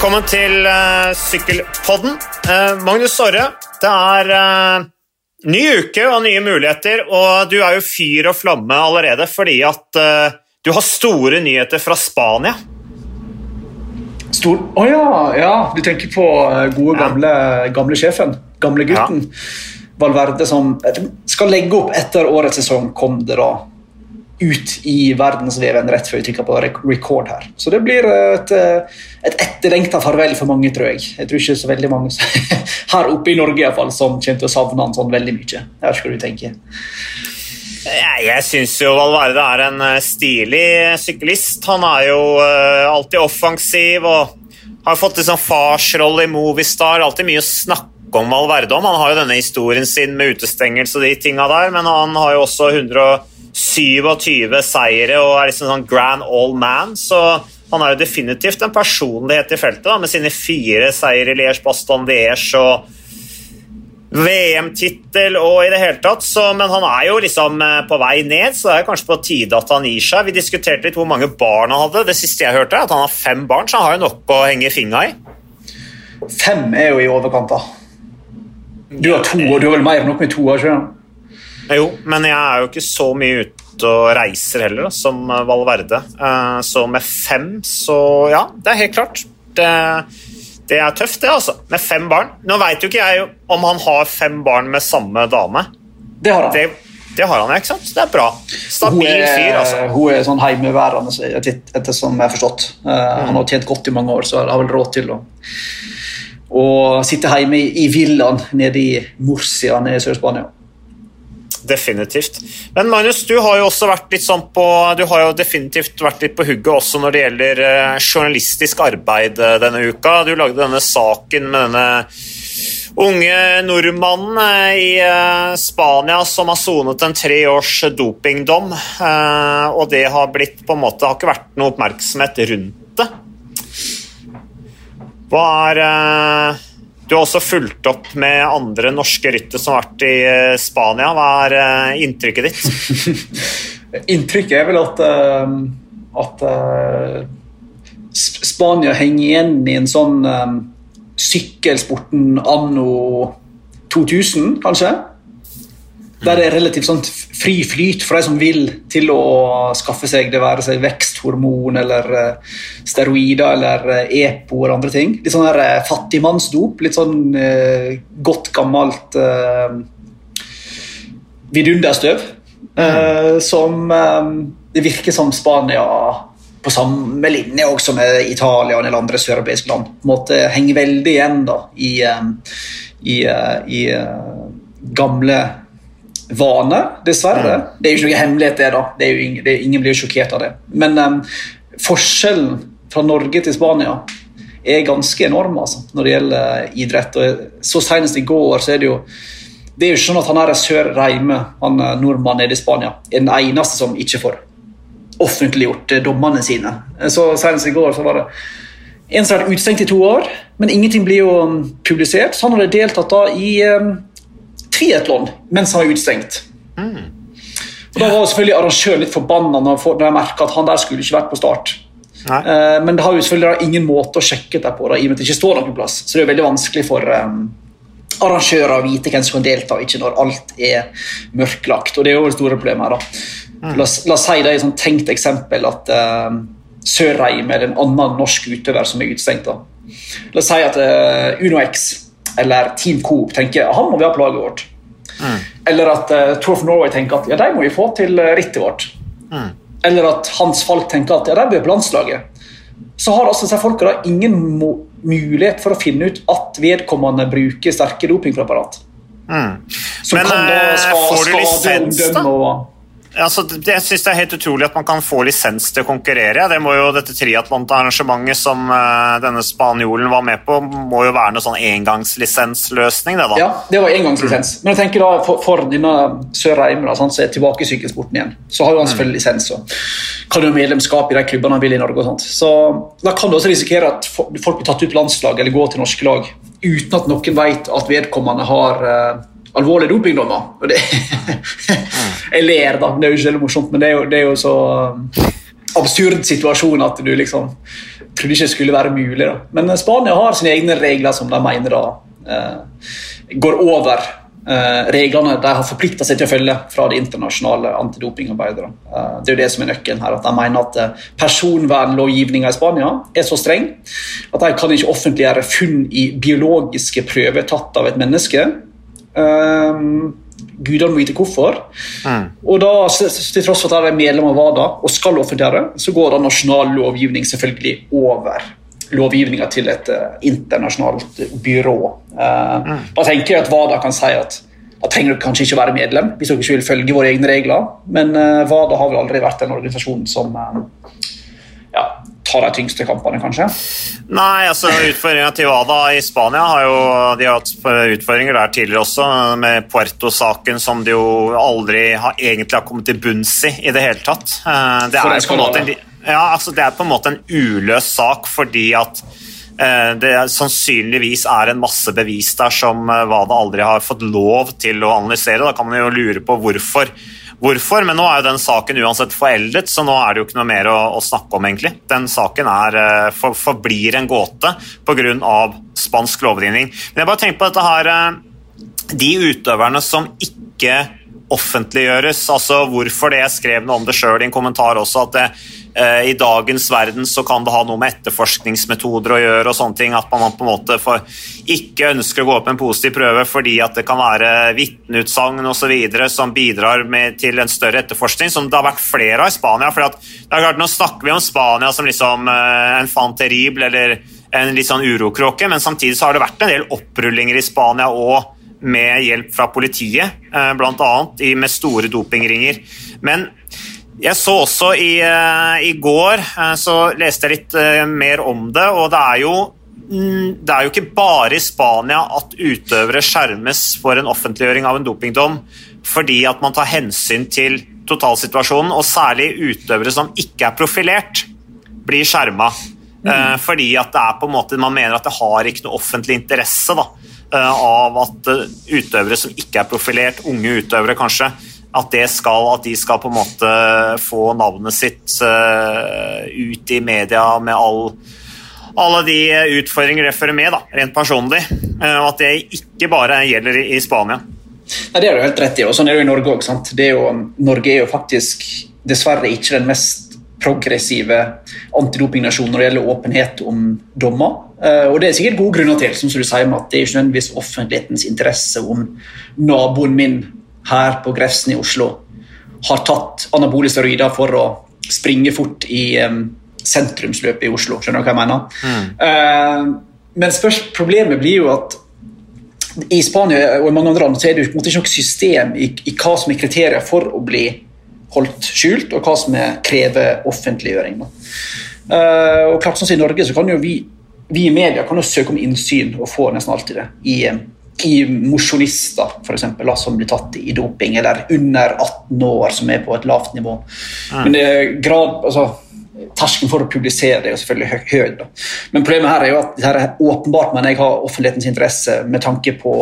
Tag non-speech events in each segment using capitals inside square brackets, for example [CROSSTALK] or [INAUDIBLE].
Velkommen til uh, Sykkelpodden. Uh, Magnus Sorre, det er uh, ny uke og nye muligheter, og du er jo fyr og flamme allerede fordi at du har store nyheter fra Spania. Stor Å oh, ja, ja, du tenker på gode, gamle, gamle sjefen? Gamle gutten? Ja. Valverde som skal legge opp etter årets sesong, kom det da ut i verdensveven rett før vi trykker på record her. Så det blir et, et etterlengta farvel for mange, tror jeg. Jeg tror ikke så veldig mange [LAUGHS] her oppe i Norge i hvert fall, som kommer til å savne han sånn veldig mye. Jeg vet ikke hva du tenker. Jeg, syns jo Valverde er en eh, stilig syklist. Han er jo uh, alltid offensiv og har fått liksom farsrolle i Movistar. Alltid mye å snakke om Valverde om. Han har jo denne historien sin med utestengelse og de tinga der, men han har jo også 100 27 seire og er liksom sånn grand old man. Så han er jo definitivt en personlighet i feltet, da, med sine fire seire i Liège, Baston Liège og VM-tittel og i det hele tatt. Så, men han er jo liksom eh, på vei ned, så det er kanskje på tide at han gir seg. Vi diskuterte litt hvor mange barn han hadde. Det siste jeg hørte, er at han har fem barn, så han har jo nok å henge fingra i. Fem er jo i overkant, da. Du har to, og du har vel mer enn nok med to? Ikke? Jo, men jeg er jo ikke så mye ute og reiser heller, da, som Valverde. Eh, så med fem, så ja, det er helt klart. Det, det er tøft, det, altså. Med fem barn. Nå veit jo ikke jeg om han har fem barn med samme dame. Det har han. Det, det har han, ikke sant? Det er bra. Stabil fyr, altså. Hun er sånn heimeværende, etter som jeg har forstått. Uh, mm. Han har tjent godt i mange år, så han har vel råd til å, å sitte hjemme i, i villaen nede i Murcia nede i Sør-Spania definitivt. Men Magnus, du har jo også vært litt sånn på Du har jo definitivt vært litt på hugget også når det gjelder eh, journalistisk arbeid eh, denne uka. Du lagde denne saken med denne unge nordmannen eh, i Spania som har sonet en tre års dopingdom. Og det har blitt på en måte har ikke vært noe oppmerksomhet rundt det. Hva er du har også fulgt opp med andre norske ryttere som har vært i eh, Spania. Hva er eh, inntrykket ditt? [LAUGHS] inntrykket er vel at, uh, at Spania henger igjen i en sånn sykkelsporten anno 2000, kanskje. Der det er relativt sånn fri flyt for de som vil til å skaffe seg det være seg veksthormon eller uh, steroider eller EPO eller andre ting. Litt sånn her uh, fattigmannsdop. Litt sånn eh, godt, gammelt eh, vidunderstøv. Eh, Som det virker som Spania på samme linje også med Italia og en del andre søreuropeiske land. Måte, henger veldig igjen da, i, i, i gamle vane, dessverre. Mm. Det er jo ikke noe hemmelighet, det. da. Det er ingen, det ingen, blir jo sjokkert av det. Men um, forskjellen fra Norge til Spania er ganske enorm altså, når det gjelder idrett. Og så Senest i går så er det jo det er jo ikke sånn at han er Sør Reime, han nordmann nordmannen nede i Spania, er den eneste som ikke får offentliggjort eh, dommene sine. Så Senest i går så var det en som har vært utestengt i to år, men ingenting blir jo um, publisert. Så han hadde deltatt da i um, triatlon mens han var utestengt. Mm. Og Da var selvfølgelig arrangøren litt forbanna når jeg merka at han der skulle ikke vært på start. Uh, men det har jo selvfølgelig ingen måte å sjekke det på, da, i og med at det ikke står noen plass. Så det er veldig vanskelig for um, arrangører å vite hvem som kan delta, ikke når alt er mørklagt. Og det er jo det store problemet her. da. Mm. La, la oss si det er et sånn tenkt eksempel at uh, Sørheim eller en annen norsk utøver som er utestengt. da. La oss si at uh, UnoX eller Team Coop tenker han må vi ha på laget vårt. Mm. Eller at uh, Tour of Norway tenker at ja, de må vi få til uh, rittet vårt. Mm. Eller at Hans Falk tenker at ja, de bør på landslaget. Så har altså disse folka ingen mulighet for å finne ut at vedkommende bruker sterke dopingpreparat. Mm. Men kan da skade, får du lisens, da? Og, Altså, jeg synes Det er helt utrolig at man kan få lisens til å konkurrere. Det må jo Dette triatlonarrangementet som uh, denne spanjolen var med på, må jo være noe sånn engangslisensløsning? Det, da. Ja, det var engangslisens. Mm. Men jeg tenker da for, for denne Sør Reime, som er tilbake i sykkelsporten igjen, så har han selvfølgelig lisens og kan jo medlemskap i de klubbene han vil i Norge. og sånt. Så Da kan du også risikere at folk blir tatt ut på landslag eller går til norske lag uten at noen vet at vedkommende har uh, alvorlige dopingdommer. Og det, jeg ler, da. Det er jo ikke veldig morsomt, men det er jo, det er jo så absurd situasjon at du liksom trodde ikke det skulle være mulig. Da. Men Spania har sine egne regler som de mener da eh, går over eh, reglene de har forplikta seg til å følge fra det internasjonale antidopingarbeidet. Eh, det er jo det som er nøkkelen her, at De mener at eh, personvernlovgivninga i Spania er så streng at de kan ikke offentliggjøre funn i biologiske prøver tatt av et menneske. Eh, Gudene må vite hvorfor. Mm. Og da, til tross for at de er medlem av WADA og skal offentliggjøre, så går da nasjonal lovgivning selvfølgelig over lovgivninga til et uh, internasjonalt byrå. Uh, mm. Da tenker jeg at WADA kan si at da trenger dere kanskje ikke være medlem hvis dere ikke vil følge våre egne regler, men uh, WADA har vel aldri vært en organisasjon som ja, tar de tyngste kampene, kanskje? Nei, altså utfordringa til WADA i Spania har jo de har hatt utfordringer der tidligere også, med Puerto-saken som de jo aldri har, egentlig har kommet til bunns i i det hele tatt. Eh, det er, på en måte, ja, altså det er på en måte en uløs sak fordi at eh, det sannsynligvis er en masse bevis der som eh, WADA aldri har fått lov til å analysere. Da kan man jo lure på hvorfor hvorfor, men nå er jo den saken uansett foreldet, så nå er det jo ikke noe mer å, å snakke om, egentlig. Den saken er, eh, for, forblir en gåte pga. spansk lovgivning. Men jeg bare tenker på dette her eh, De utøverne som ikke offentliggjøres, altså hvorfor det jeg skrev noe om det sjøl i en kommentar også, at det, i dagens verden så kan det ha noe med etterforskningsmetoder å gjøre og sånne ting, at man på en måte ikke ønsker å gå opp en positiv prøve fordi at det kan være vitneutsagn osv. som bidrar med, til en større etterforskning, som det har vært flere av i Spania. for det er klart, Nå snakker vi om Spania som liksom eh, en fan terrible eller en litt sånn urokråke, men samtidig så har det vært en del opprullinger i Spania òg med hjelp fra politiet, eh, bl.a. med store dopingringer. Men jeg så også i, uh, i går uh, så leste jeg litt uh, mer om det, og det er, jo, mm, det er jo ikke bare i Spania at utøvere skjermes for en offentliggjøring av en dopingdom fordi at man tar hensyn til totalsituasjonen, og særlig utøvere som ikke er profilert, blir skjerma. Mm. Fordi at det er på en måte, man mener at det har ikke noe offentlig interesse da, av at utøvere som ikke er profilert, unge utøvere kanskje, at, skal, at, de skal på en måte få navnet sitt uh, ut i media med all, alle de utfordringer det fører med, da, rent personlig. Og at det ikke bare gjelder i, Spania. Nei, Det er du helt rett i, og sånn er det jo i Norge òg. Norge er jo faktisk dessverre ikke den mest progressive antidopingnasjonen når det gjelder åpenhet om dommer. Uh, og det er sikkert gode grunner til, som du sier, at det er ikke nødvendigvis offentlighetens interesse om naboen min her på Grefsen i Oslo har tatt anabole steroider for å springe fort i um, sentrumsløpet i Oslo. Skjønner du hva jeg mener? Mm. Uh, men spørs, problemet blir jo at i Spania og i mange andre land så er det jo ikke noe system i, i, hva som er kriterier for å bli holdt skjult, og hva som er, krever offentliggjøring. Uh, og klart sånn som I Norge så kan jo vi, vi i media kan jo søke om innsyn, og få nesten alltid det, i i mosjonister eksempel, som blir tatt i doping, eller under 18 år, som er på et lavt nivå. Mm. Men det er grad, altså, Terskelen for å publisere det er jo selvfølgelig høy. høy da. Men problemet her er jo at det her er åpenbart men jeg har offentlighetens interesse med tanke på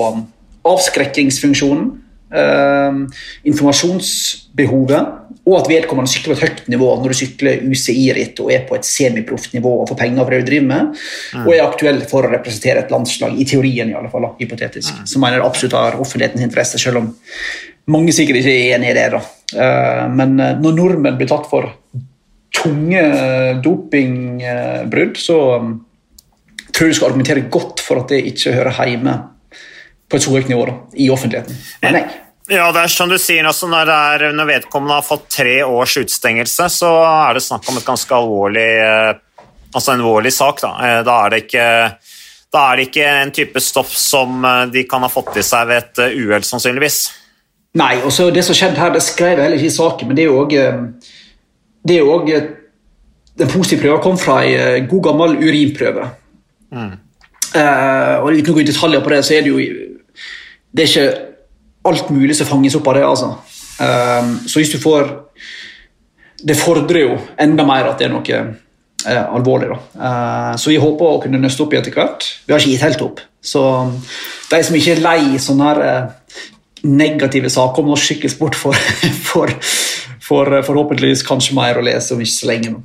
avskrekkingsfunksjonen, øh, informasjonsbehovet og at vedkommende sykler på et høyt nivå når du sykler UCI-ritt og er på et semiproft nivå og får penger for det du driver med, mm. og er aktuell for å representere et landslag, i teorien i alle fall, hypotetisk. Mm. som mener absolutt har offentlighetens interesse, selv om mange sikkert ikke er enig i det. da. Eh, men eh, når nordmenn blir tatt for tunge dopingbrudd, så um, tror jeg du skal argumentere godt for at det ikke hører hjemme på et så høyt nivå da, i offentligheten. Men nei. ja, det er som du sier, altså når, er, når, vedkommende har fått tre års utstengelse, så er det snakk om et ganske alvorlig eh, altså en alvorlig sak. Da. Eh, da, er det ikke, da er det ikke en type stoff som eh, de kan ha fått i seg ved et uhell, sannsynligvis. Nei, og så det som skjedde her, det skrev jeg heller ikke i saken, men det er jo òg det er jo òg Den positive prøven kom fra ei god gammel urinprøve. Mm. Uh, og Uten å gå i detaljer på det, så er det jo det er ikke alt mulig som fanges opp av det. altså. Um, så hvis du får Det fordrer jo enda mer at det er noe uh, alvorlig. da. Uh, så vi håper å kunne nøste opp i etter hvert. Vi har ikke gitt helt opp. Så de som ikke er lei sånne her, uh, negative saker om norsk sykkelsport, får, for, [LAUGHS] får forhåpentligvis kanskje mer å lese om ikke så lenge nå.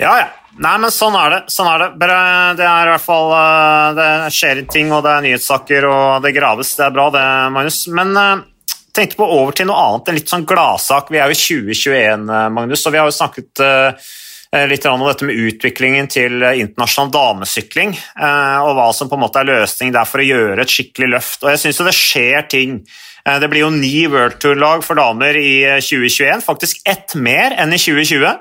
Ja, ja. Nei, men sånn er det. Sånn er det. Bare, det er i hvert fall eh, Det skjer ting, og det er nyhetssaker, og det graves. Det er bra, det, Magnus. Men uh, tenkte på over til noe annet, en litt sånn gladsak. Vi er jo 2021, Magnus, og vi har jo snakket litt om dette med utviklingen til internasjonal damesykling, og hva som på en måte er løsning der for å gjøre et skikkelig løft. Og jeg syns jo det skjer ting. Det blir jo ni World Tour-lag for damer i 2021, faktisk ett mer enn i 2020.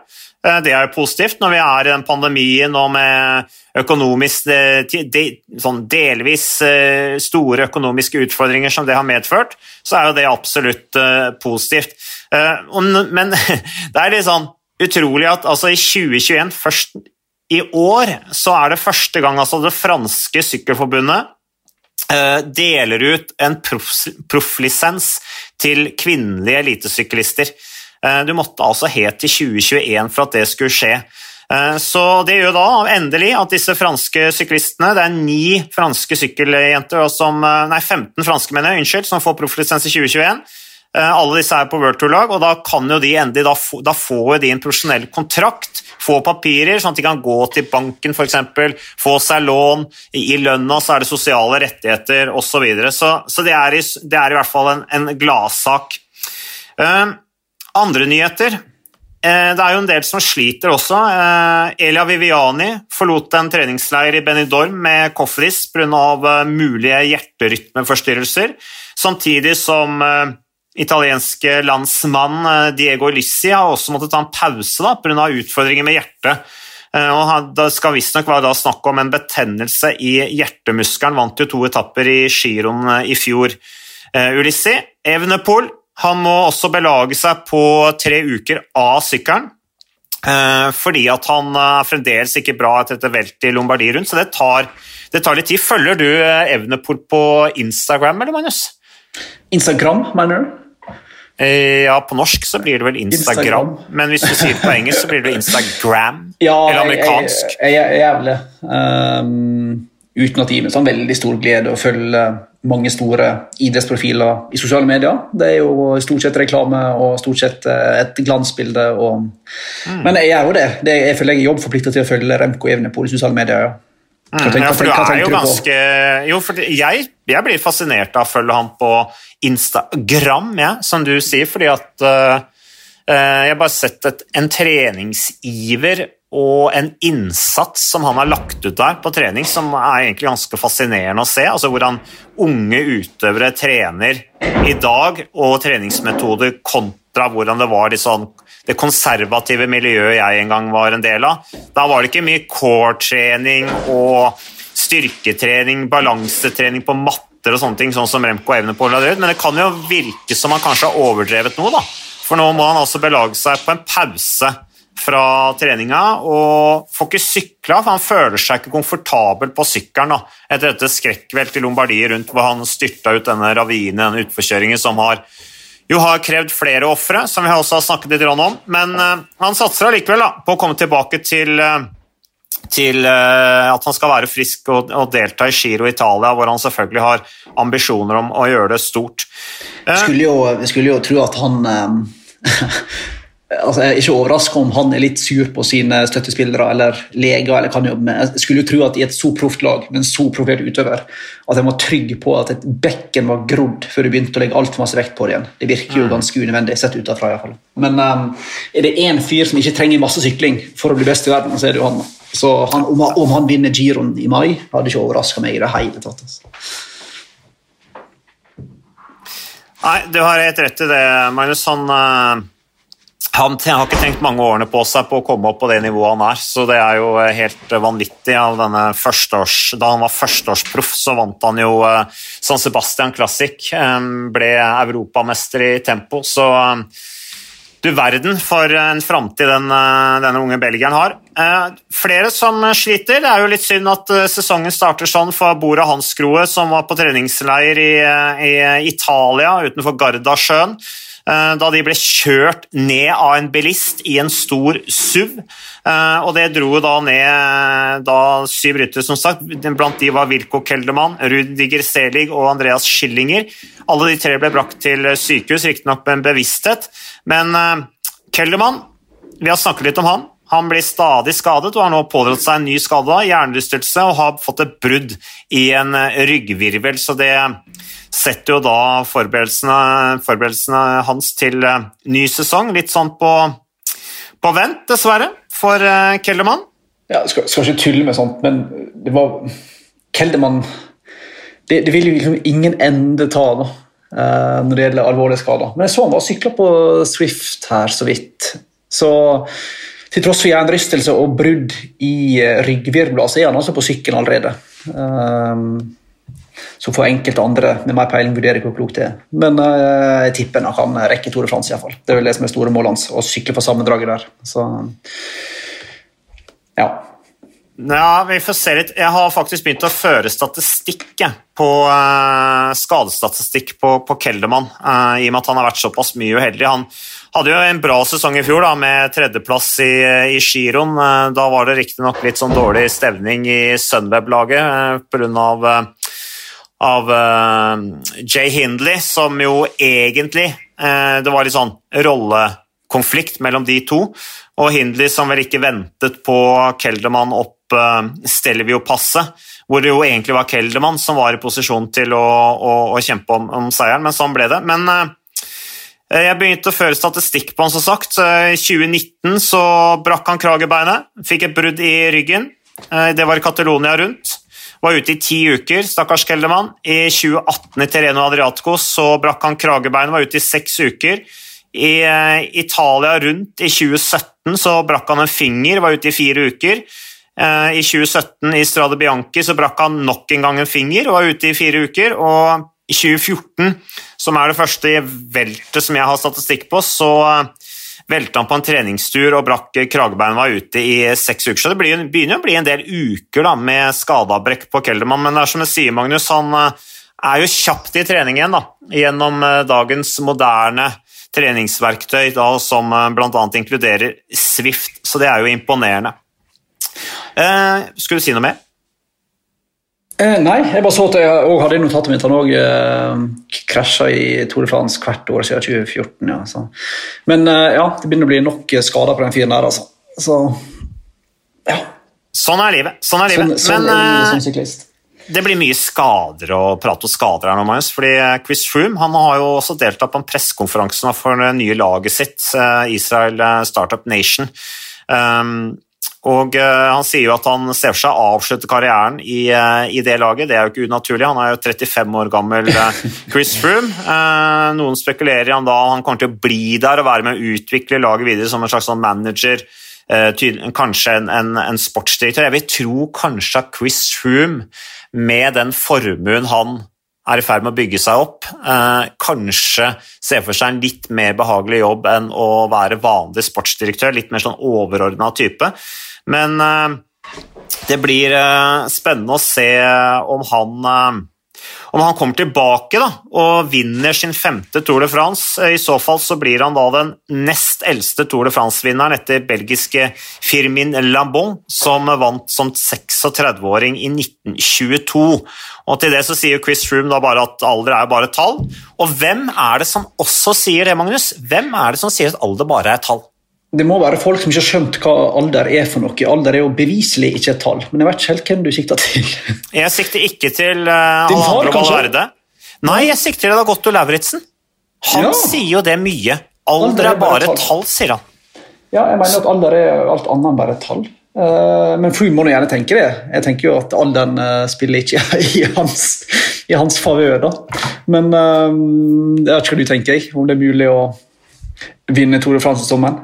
Eh, det er jo positivt når vi er i den pandemien og med økonomisk, de, sånn delvis eh, store økonomiske utfordringer som det har medført, så er jo det absolutt positivt. Men [LAUGHS] det er litt sånn utrolig at altså i 2021, først i år, så er det første gang altså det franske sykkelforbundet deler ut en profflisens til kvinnelige elitesyklister. Eh, du måtte altså helt til 2021 for at det skulle skje. Eh, så Det gjør da endelig at disse franske syklistene Det er ni franske sykkeljenter som, eh, Nei, 15 franske mener jeg, unnskyld, som får profflisens i 2021. Alle disse er på World Tour-lag, og da kan jo de endelig da, få, da får de en profesjonell kontrakt, få papirer, sånn at de kan gå til banken f.eks., få seg lån, i lønna så er det sosiale rettigheter osv. Så, videre. så Så det er, i, det er i hvert fall en, en gladsak. Andre nyheter. Eh, det er jo en del som sliter også. Eh, Elia Viviani forlot en treningsleir i Benidorm med Cofridis pga. Eh, mulige hjerterytmeforstyrrelser, samtidig som italienske landsmann Diego Lissi har også måttet ta en pause pga. utfordringer med hjertet. Og det skal visstnok være snakk om en betennelse i hjertemuskelen. Vant jo to etapper i giroen i fjor. Ulissi Evenepool han må også belage seg på tre uker av sykkelen. Eh, fordi at han er fremdeles ikke bra etter dette veltet i Lombardie rundt, så det tar, det tar, litt tid. Følger du eh, Evnepol på Instagram, eller Magnus? Instagram, mener du? Eh, ja, på norsk så blir det vel Instagram, Instagram. men hvis du sier det på engelsk, så blir det Instagram. [LAUGHS] Ja, eller amerikansk. Jeg, jeg, jeg, jeg er det. Um, uten at det gir meg sånn veldig stor glede å følge mange store idrettsprofiler i sosiale medier. Det er jo stort sett reklame og stort sett eh, et glansbilde. Og... Mm. Men jeg er jo det. det jeg føler jeg er jobbforplikta til å følge Remco Evenepool i sosiale medier. ja. Mm, ja, for du er jo ganske Jo, for jeg, jeg blir fascinert av å følge ham på Instagram, ja, som du sier, fordi at uh, jeg har bare sett et, en treningsiver og en innsats som han har lagt ut der på trening, som er egentlig ganske fascinerende å se. Altså Hvordan unge utøvere trener i dag, og treningsmetoder kontra hvordan det var sånn, det konservative miljøet jeg en gang var en del av. Da var det ikke mye core-trening og styrketrening, balansetrening på matter og sånne ting, sånn som Remco Evenepool har ut, men det kan jo virke som han kanskje har overdrevet noe, da. For nå må han altså belage seg på en pause fra treninga og får ikke sykla, for han føler seg ikke komfortabel på sykkelen da, etter dette skrekkveltet i Lombardiet rundt hvor han styrta ut denne ravinen, denne utforkjøringen som har, jo har krevd flere ofre, som vi også har snakket litt om. Men uh, han satser allikevel på å komme tilbake til, uh, til uh, at han skal være frisk og, og, delta i Giro Italia, hvor han selvfølgelig har ambisjoner om å gjøre det stort. Uh, skulle jo, skulle jo tro at han [LAUGHS] altså Jeg er ikke overraska om han er litt sur på sine støttespillere eller leger. eller kan jobbe med. Jeg skulle jo tro at i et så proft lag med en så profilert utøver at jeg var trygg på at et bekken var grodd før du begynte å legge altfor masse vekt på det igjen. Det virker jo mm. ganske unødvendig, sett utenfra fall. Men um, er det én fyr som ikke trenger masse sykling for å bli best i verden, så er det jo han. Så han, om, om, han vinner giroen i mai, hadde ikke overraska meg i det hele tatt. Altså. Nei, du har helt rett i det, Magnus. Han uh han har ikke tenkt mange årene på seg på å komme opp på det nivået han er, så det er jo eh, helt vanvittig. Av denne førsteårs, da han var førsteårsproff, så vant han jo eh, San Sebastian Classic. Eh, ble europamester i tempo, så du verden for en framtid den, denne unge belgieren har. Flere som sliter. Det er jo litt synd at sesongen starter sånn for Bora Hansgrohe, som var på treningsleir i, i Italia utenfor Gardasjøen. Da de ble kjørt ned av en bilist i en stor SUV. Og det dro da ned da syv ryttere, som sagt. Blant de var Wilco Keldermann, Rudiger Selig og Andreas Schillinger. Alle de tre ble brakt til sykehus, riktignok med en bevissthet. Men Keldermann, vi har snakket litt om han. Han blir stadig skadet og har nå pådratt seg en ny skade, hjernerystelse, og har fått et brudd i en eh, ryggvirvel. Så det setter jo da forberedelsene, forberedelsene hans til eh, ny sesong litt sånn på, på vent, dessverre, for uh, Keldermann. Ja, skal, skal ikke tulle med sånt, men det var Keldermann det, det vil jo liksom ingen ende ta da, når det gjelder alvorlige skader. Men jeg så han var sykla på Swift her så vidt. Så til tross for jernrystelse og brudd i eh, ryggvirvler, så er han altså på sykkelen allerede. Um, så får enkelte andre med mer peiling vurdere hvor klokt det er. Men uh, jeg tipper han kan rekke Tour de France. I hvert fall. Det er vel det som er store målet hans, å sykle på sammendraget der. Så ja. Ja, vi får se litt. Jeg har faktisk begynt å føre statistikk på uh, skadestatistikk på, på Keldermann, uh, i og med at han har vært såpass mye uheldig. Han hadde jo en bra sesong i fjor da, med tredjeplass i, i giroen. Eh, da var det riktignok litt sånn dårlig stevning i Sunweb-laget eh, pga. Eh, av Jay Hindley, som jo egentlig Det var litt sånn rollekonflikt mellom de to. Og Hindley som vel ikke ventet på Kelderman opp Stelvio-passet, hvor det jo egentlig var Kelderman som var i posisjon til å, å, å kjempe om, om, seieren, men sånn ble det. Men Eh, jeg begynte å føre statistikk på han, som sagt. Eh, I 2019 så brakk han kragebeinet, fikk et brudd i ryggen. Eh, det var i Catalonia rundt. Var ute i ti uker, stakkars Keldermann. I 2018 i Terreno Adriatico så brakk han kragebeinet, var ute i seks uker. I Italia rundt i 2017 så brakk han en finger, var ute i fire uker. I 2017 i Strade Bianchi så brakk han nok en gang en finger og var ute i fire uker. og i 2014, som er det første veltet som jeg har statistikk på, så eh, velte han på en treningstur og brakk kragebeinet var ute i seks uker. Så det begynner å bli en del uker da, med skadeavbrekk på Keldermann. Men det er som jeg sier, Magnus, han eh, er jo kjapt i trening igjen da, gjennom eh, dagens moderne treningsverktøy da, som bl.a. inkluderer Swift. Så det er jo imponerende. Eh, skulle du si noe mer? Eh, nei, jeg bare så at jeg også hadde notatet mitt. Han òg eh, krasja i Tour de France hvert år siden 2014. Ja, så. Men eh, ja, det begynner å bli nok skader på den fyren der, altså. Så ja. Sånn er livet. Sånn er livet. Sånn, sånn Men som syklist. det blir mye skader å prate om skader her nå, Magnus. fordi Chris Froome han har jo også deltatt på en pressekonferanse for det nye laget sitt, Israel Startup Nation. Um, og uh, Han sier jo at han ser for seg å avslutte karrieren i, uh, i, det laget. Det er jo ikke unaturlig. Han er jo 35 år gammel uh, [LAUGHS] Chris Froome. noen spekulerer i han da han kommer til å bli der og være med å utvikle laget videre som en slags sånn manager. kanskje en, en, en, sportsdirektør. Jeg vil tro kanskje at Chris Froome, med den formuen han er i ferd med å bygge seg opp, kanskje ser for seg en litt mer behagelig jobb enn å være vanlig sportsdirektør. Litt mer sånn overordna type. Men eh, det blir eh, spennende å se om han eh, om han kommer tilbake da, og vinner sin femte Tour de France. I så fall så blir han da den nest eldste Tour de France-vinneren etter belgiske Firmin Lambon, som vant som 36-åring i 1922. Og Til det så sier Chris Froome da bare at alder er bare tall. Og hvem er det som også sier det, Magnus? Hvem er det som sier at alder bare er tall? Det må være folk som ikke har skjønt hva alder er for noe. Alder er jo beviselig ikke et tall, men jeg vet ikke helt hvem du sikter til. [LAUGHS] jeg sikter ikke til uh, Alejandro Valverde. Nei, jeg sikter til Dagotto Lauritzen. Han ja. sier jo det mye. Alder, alder er bare et tall, sier han. Ja, jeg mener at alder er alt annet enn bare et tall. Uh, men Fru må nå gjerne tenke det. Jeg tenker jo at alderen uh, spiller ikke [LAUGHS] i hans, i hans favør. Men uh, jeg vet ikke hva du tenker, om det er mulig å vinne Tore de France-sommeren.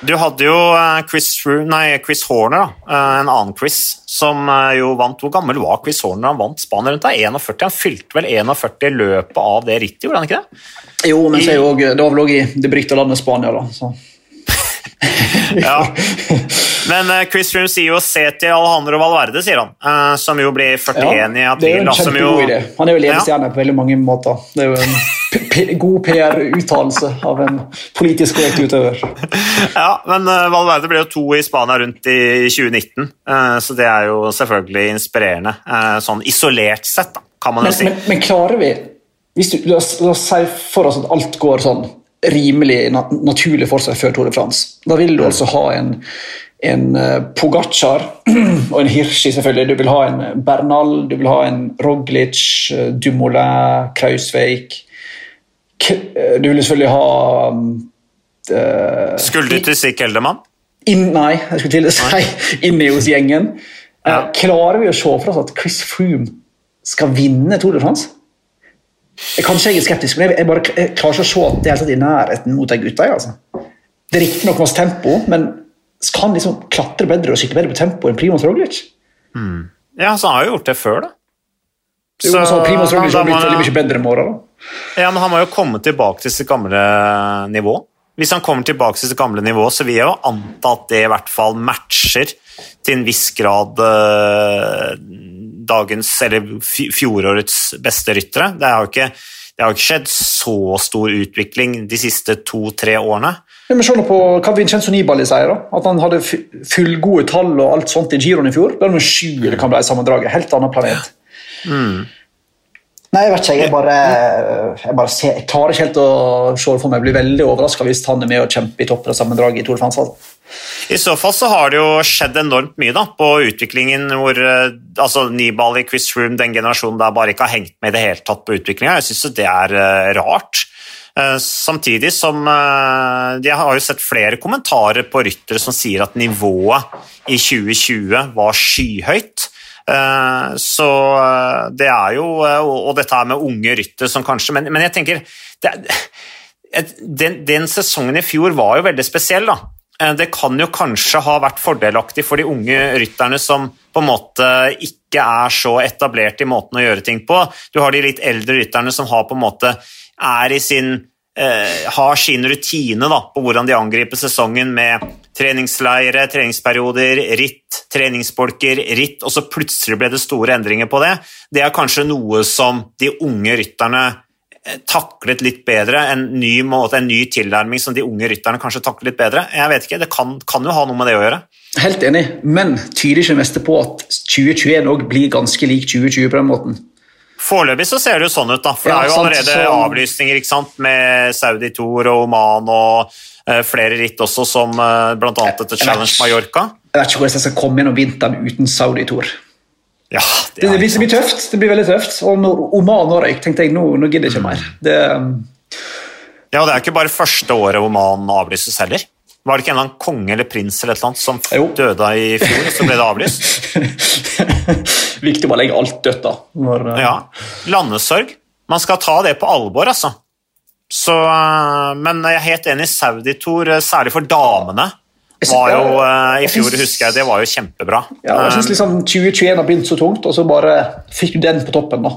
Du hadde jo eh, Chris, nei, Chris Horner, da. Eh, en annen Chris, som eh, jo vant Hvor gammel var Chris Horner han vant Spania rundt? Da? 41? Han fylte vel 41 i løpet av det rittet, gjorde han ikke det? Jo, men så er jo, det var vel òg i det berykta landet Spania, da. Så. [LAUGHS] ja. Men Chris Froome sier jo 'se til Alejandro Valverde', sier han. Som jo blir 41 ja, i april. Det er jo en kjempegod idé. Han er jo ledestjerne ja. på veldig mange måter. Det er jo en god PR-uttalelse av en politisk korrekt utøver. [LAUGHS] Ja, men uh, Valverde ble jo to i Spania rundt i 2019, uh, så det er jo selvfølgelig inspirerende. Sånn isolert sett, da, kan man men, jo si. Men, men klarer vi hvis du, la oss si for oss at alt går sånn rimelig nat naturlig for seg før Tour de France. Da vil du altså ha en, en uh, Pogacar [CLEARS THROAT] og en Hirschi, selvfølgelig. Du vil ha en Bernal, du vil ha en Roglic, uh, Dumoulin, Krausveik Du vil selvfølgelig ha uh, Skulle du til Sikk Eldemann? In, nei, jeg skulle til å si [LAUGHS] Ineos-gjengen. Ja. klarer vi å se for oss at Chris Froome skal vinne Tour de France? Kanskje jeg er skeptisk, men jeg, jeg, bare, jeg klarer ikke å se at det er i nærheten mot de gutta. Altså. Det er riktignok masse tempo, men skal han liksom klatre bedre og sykle bedre på tempo enn Primoz Roglic? Mm. Ja, så han har jo gjort det før, da. Så, jo, så Primoz Roglic har blitt veldig mye bedre med åra. Ja, men han må jo komme tilbake til sitt gamle nivå. Hvis han kommer tilbake til sitt gamle nivå, så vil jeg jo anta at det i hvert fall matcher til en viss grad uh, dagens, eller fjorårets beste ryttere. Det har jo ikke, det har ikke skjedd så stor utvikling de siste to-tre årene. Ja, men se nå på hva Vincenzo Nibali sier. da. At han hadde fullgode tall og alt sånt i Giron i fjor. Da er det sju eller hva ble sammendraget. Helt annen planet. Mm. Nei, jeg vet ikke. Jeg bare, jeg bare ser, jeg klarer ikke helt å se for meg. Jeg blir veldig overraska hvis han er med og kjemper i sammendrag i Tour de France. Altså. I så fall så har det jo skjedd enormt mye da, på utviklingen hvor altså Nibali, Chris Room, den generasjonen der bare ikke har hengt med i det hele tatt på utviklinga. Jeg syns det er uh, rart. Uh, samtidig som Jeg har jo sett flere kommentarer på ryttere som sier at nivået i 2020 var skyhøyt. Så det er jo Og dette er med unge ryttere som kanskje Men, men jeg tenker den, den, sesongen i fjor var jo veldig spesiell, da. Det kan jo kanskje ha vært fordelaktig for de unge rytterne som på en måte ikke er så etablert i måten å gjøre ting på. Du har de litt eldre rytterne som har på en måte er i sin eh, har sin rutine da, på hvordan de angriper sesongen med treningsleire, treningsperioder, ritt, treningsbolker, ritt, og så plutselig ble det store endringer på det. Det er kanskje noe som de unge rytterne taklet litt bedre, en ny måte, en ny tilnærming som de unge rytterne kanskje taklet litt bedre. Jeg vet ikke, Det kan, kan, jo ha noe med det å gjøre. Helt enig, men tyder ikke mest på at 2021 òg blir ganske lik 2020 på den måten? Foreløpig så ser det jo sånn ut, da. For ja, det er jo sant, allerede så... avlysninger ikke sant? med Saudi Tour og Oman og uh, flere ritt også, som uh, bl.a. etter Challenge Mallorca. Jeg vet ikke hvordan jeg skal komme gjennom vinteren uten Saudi Tour. Ja, det, det, blir, det, blir, tøft. Det blir veldig tøft. Og når Oman og røyk, tenkte jeg nå, nå gidder jeg ikke mer. Det, um... Ja, og det er ikke bare første året Oman avlyses heller. Var det ikke en eller annen konge eller prins eller et eller annet som jo. døde i fjor, så ble det avlyst? [LAUGHS] Viktig å bare legge alt dødt, da. Når, uh... Ja. Landesorg. Man skal ta det på alvor, altså. Så, uh, men jeg er helt enig i Saudi-Tour, uh, særlig for damene var jo, uh, I fjor husker jeg det var jo kjempebra. Ja, jeg synes liksom 2021 har begynt så tungt, og så bare fikk du den på toppen. da.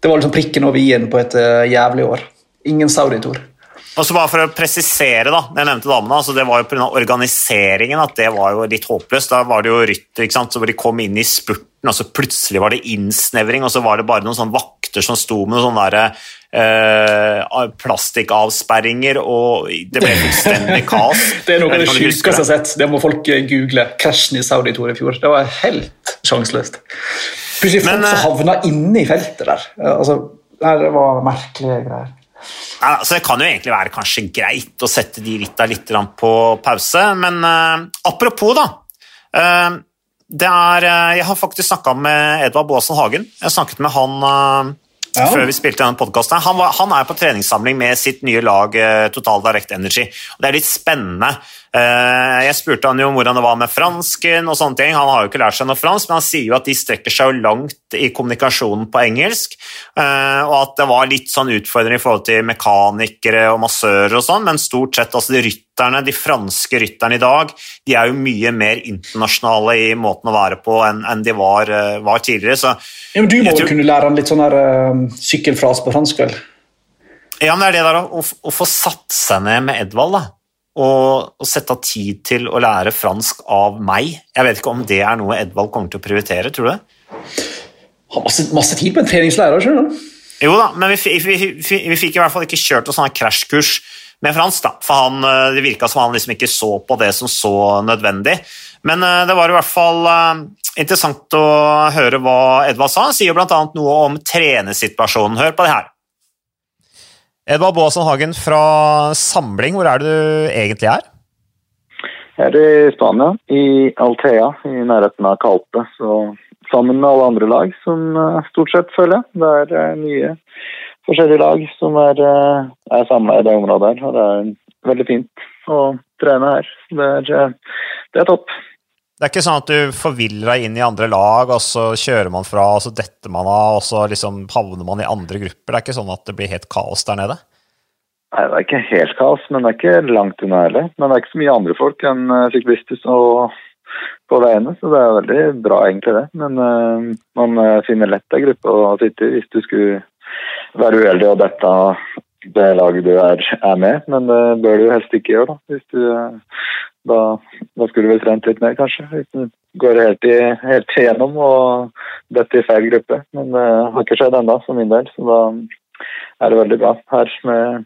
Det var liksom prikken over i-en på et jævlig år. Ingen Saudi-tour. Og så bare For å presisere, da, jeg nevnte damene, altså det var jo pga. organiseringen at det var jo litt håpløst. Da var det jo rytter ikke sant, så hvor de kom inn i spurten, og så plutselig var det innsnevring, og så var det bare noen sånne vakter som sto med sånne der, eh, plastikkavsperringer, og det ble fullstendig [LAUGHS] kaos. det er noe av det sjukeste jeg har sett. Det må folk google. Krasjen i Saudi Tour i fjor. Det var helt sjanseløst. Plutselig folk som eh, havna inne i feltet der. Altså, det var merkelige greier. Altså, det kan jo egentlig være kanskje greit å sette de ritta litt på pause, men uh, apropos, da. Uh, er, uh, jeg har faktisk snakka med Edvard Boasen Hagen. Jeg snakket med han ja. før vi spilte denne podkasten. Han, han, er på treningssamling med sitt nye lag Total Direct Energy. Og det er litt spennende. Eh, jeg spurte han jo om hvordan det var med fransken, og sånne ting. Han har jo ikke lært seg noe fransk, men han sier jo at de strekker seg jo langt i kommunikasjonen på engelsk, eh, og at det var litt sånn utfordrende i forhold til mekanikere og massører og sånn, men stort sett altså de rytterne, de franske rytterne i dag, de er jo mye mer internasjonale i måten å være på enn, de var, eh, var tidligere. Så, ja, men du må jo kunne lære han litt sånn her uh, sykkelfras på fransk, vel? Ja, men det er det der å, å, å få satt seg ned med Edvald, da og, og sette av tid til å lære fransk av meg. Jeg vet ikke om det er noe Edvald kommer til å prioritere, tror du det? Har masse, masse tid på en treningslærer, du. Jo da, men vi, vi, vi, vi fikk i hvert fall ikke kjørt noe sånn krasjkurs med fransk, da. For han, eh, det virka som han liksom ikke så på det som så nødvendig. Men eh, det var i hvert fall eh, interessant å høre hva Edvard sa. Han sier bl.a. noe om trenersituasjonen. Hør på det her. Edvard Baasen Hagen fra Samling, hvor er du egentlig er? Jeg er i Spania, i Altea, i nærheten av Calpe. Så sammen med alle andre lag, som stort sett følger. Det er mye forskjellige lag som er, eh, er samla i det området her. Og det er veldig fint å trene her. Det er, eh, det er topp. Det er ikke sånn at du forviller deg inn i andre lag, og så kjører man fra, og så detter man av, og så liksom havner man i andre grupper? Det er ikke sånn at det blir helt kaos der nede? Nei, det er ikke helt kaos, men det er ikke langt unna heller. Men det er ikke så mye andre folk enn eh, syklister på veiene, så det er veldig bra egentlig det. Men uh, man finner lett ei gruppe å sitte i hvis du skulle være uheldig og dette det laget du er, er, med, men det bør du helst ikke gjøre. Da Hvis du, da, da skulle du vel trent litt mer, kanskje. Hvis du går helt, i, helt igjennom og detter i feil gruppe. Men det har ikke skjedd ennå, for min del, så da er det veldig bra her med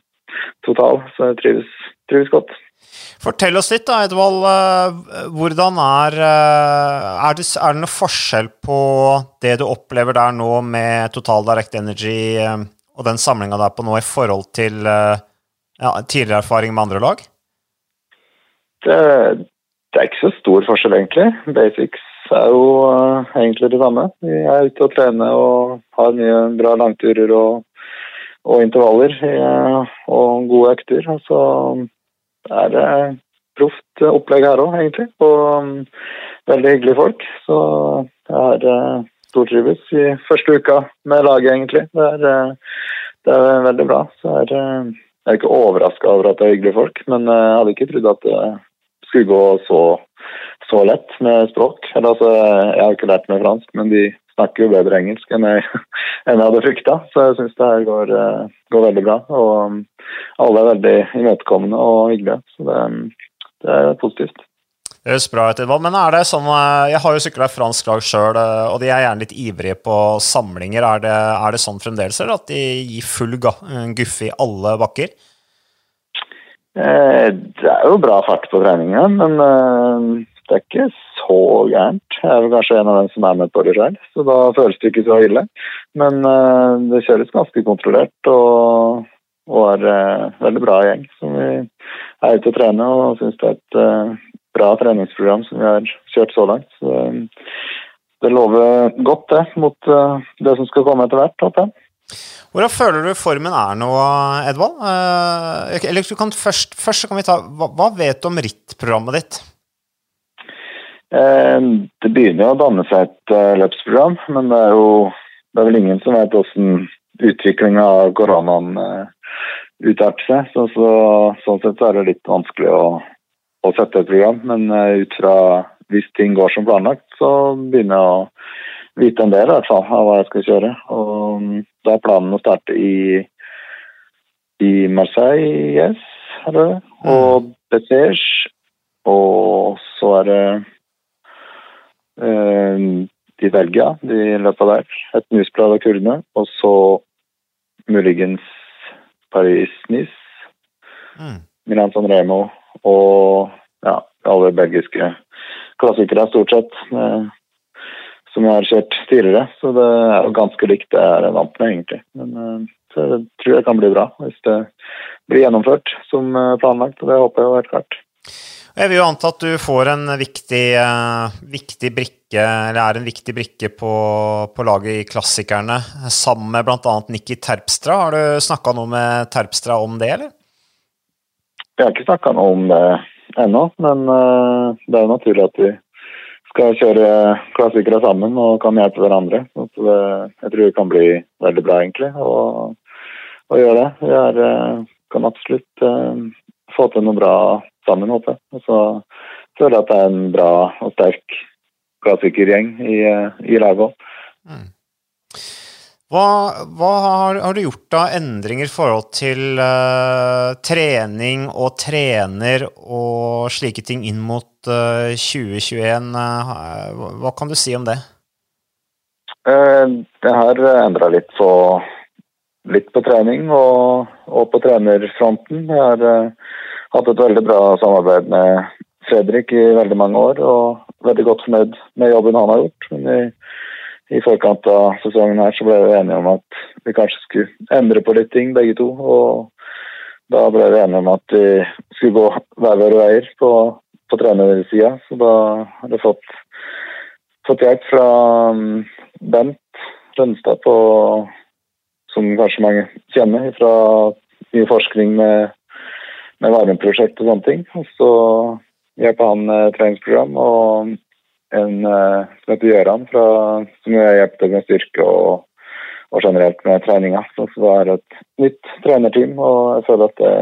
total. Så jeg trives, trives godt. Fortell oss litt, da, Edvald. Eh, hvordan er, eh, er det, er det noe forskjell på det du opplever der nå med Total Direct Energy eh, og den samlinga der på nå i forhold til ja, tidligere erfaring med andre lag? Det, er ikke så stor forskjell, egentlig. Basics er jo uh, egentlig det samme. Vi er ute og trener og har mye bra langturer og, og intervaller uh, og gode økter. Og så er det proft opplegg her òg, egentlig. Og um, veldig hyggelige folk. Så jeg har uh, stortrives i første uka med laget, egentlig. Det er, det er veldig bra. Så er, jeg er ikke overraska over at det er hyggelige folk, men jeg hadde ikke trodd at det skulle gå så, så lett med språk. Altså, jeg har ikke lært meg fransk, men de snakker jo bedre engelsk enn jeg, [LAUGHS] enn jeg hadde frykta. Så jeg syns det her går, går, veldig bra. Og um, alle er veldig imøtekommende og hyggelige. Så det, det er positivt. Det høres bra ut, Men er det sånn eh, Jeg har jo sykla fransk lag sjøl, eh, og de er gjerne litt ivrige på samlinger. Er det, er det sånn fremdeles, eller at de gir full guffe i alle bakker? Eh, det er jo bra fart på treninga, men det er ikke så gærent. Jeg er vel kanskje en av dem som er med på det sjøl, så da føles det ikke så ille. Men det kjøres ganske kontrollert, og og er veldig bra gjeng som vi er ute og trener og syns det er et bra treningsprogram som vi har kjørt så langt. Så, det lover godt det mot det som skal komme etter hvert, håper jeg. Hvordan føler du formen er nå, Edvald? eller kan først, først kan vi ta, hva, hva vet du om rittprogrammet ditt? det begynner jo å danne seg et løpsprogram, men det er jo det er vel ingen som vet hvordan utviklinga av koronaen utarter seg. Så, så, sånn sett så er det litt vanskelig å, å sette et program. Men ut fra hvis ting går som planlagt, så begynner jeg å vite en del i hvert fall, av hva jeg skal kjøre. Og um, da er planen å starte i, i Marseille, yes, er det? Mm. og Bessège. Og så er det eh, i Belgia, de løpa der. Et musblad av kurdene. Og så muligens Paris-Nice, mm. Milan San Remo og ja, alle belgiske klassikere stort sett. Eh, som jeg har kjørt tidligere, så det er jo ganske likt det jeg er vant med, egentlig. Men eh, så jeg tror det kan bli bra hvis det blir gjennomført som eh, planlagt, og det håper jeg jo helt klart. Jeg vil jo anta at du får en viktig, uh, viktig brikke, eller er en viktig brikke på, på laget i Klassikerne, sammen med bl.a. Nikki Terpstra. Har du snakka noe med Terpstra om det, eller? Jeg har ikke snakka noe om det ennå, men det er jo naturlig at vi skal kjøre klassikere sammen og kan hjelpe hverandre. Så det, jeg tror det kan bli veldig bra, egentlig, å, å gjøre det. Vi er, uh, kan absolutt få til noe bra sammen, håper jeg. Og så føler jeg at det er en bra og sterk klassikergjeng i, i laget òg. Mm. Hva, hva har, har, du gjort av endringer i forhold til uh, trening og trener og slike ting inn mot uh, 2021? Uh, hva kan du si om det? det har endra litt på litt på trening og, og på trenerfronten. Jeg har hatt et veldig bra samarbeid med Fredrik i veldig mange år og veldig godt fornøyd med jobben han har gjort. Men i, i forkant av sesongen her så ble vi enige om at vi kanskje skulle endre på litt ting, begge to. og da ble vi enige om at vi skulle gå hver våre veier på, på trenersida. Så da har jeg fått, fått hjelp fra um, Bent Rønstad, på, som kanskje mange kjenner, fra mye forskning med, med varmeprosjekt og sånne ting. Og så hjelper han med treningsprogram. og en uh, som heter Gjøran, fra, som har hjulpet med styrke og, og, generelt med treninga. Så det er et nytt trenerteam, og jeg føler at det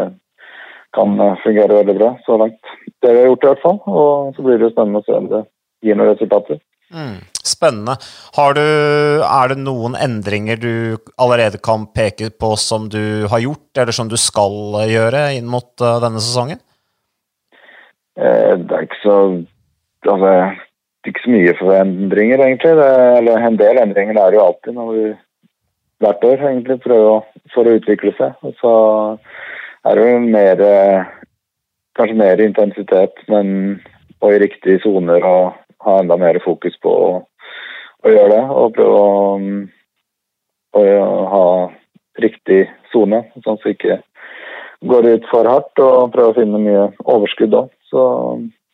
kan fungere veldig bra så langt. Det vi har gjort i hvert fall, og så blir det jo spennende å se om det gir noen resultater. Mm, spennende. Du, er det noen endringer du allerede kan peke på som du har gjort, eller som du skal gjøre inn mot uh, denne sesongen? Eh, det er ikke så altså, det er ikke så mye forendringer, egentlig. Det, eller en del endringer er det jo alltid når vi hvert år egentlig prøver for å utvikle seg. Og så er det mer Kanskje mer intensitet, men og i riktige soner og ha enda mer fokus på å, å gjøre det. Og prøve å, å ha riktig sone, sånn at vi ikke går ut for hardt. Og prøve å finne mye overskudd òg. Så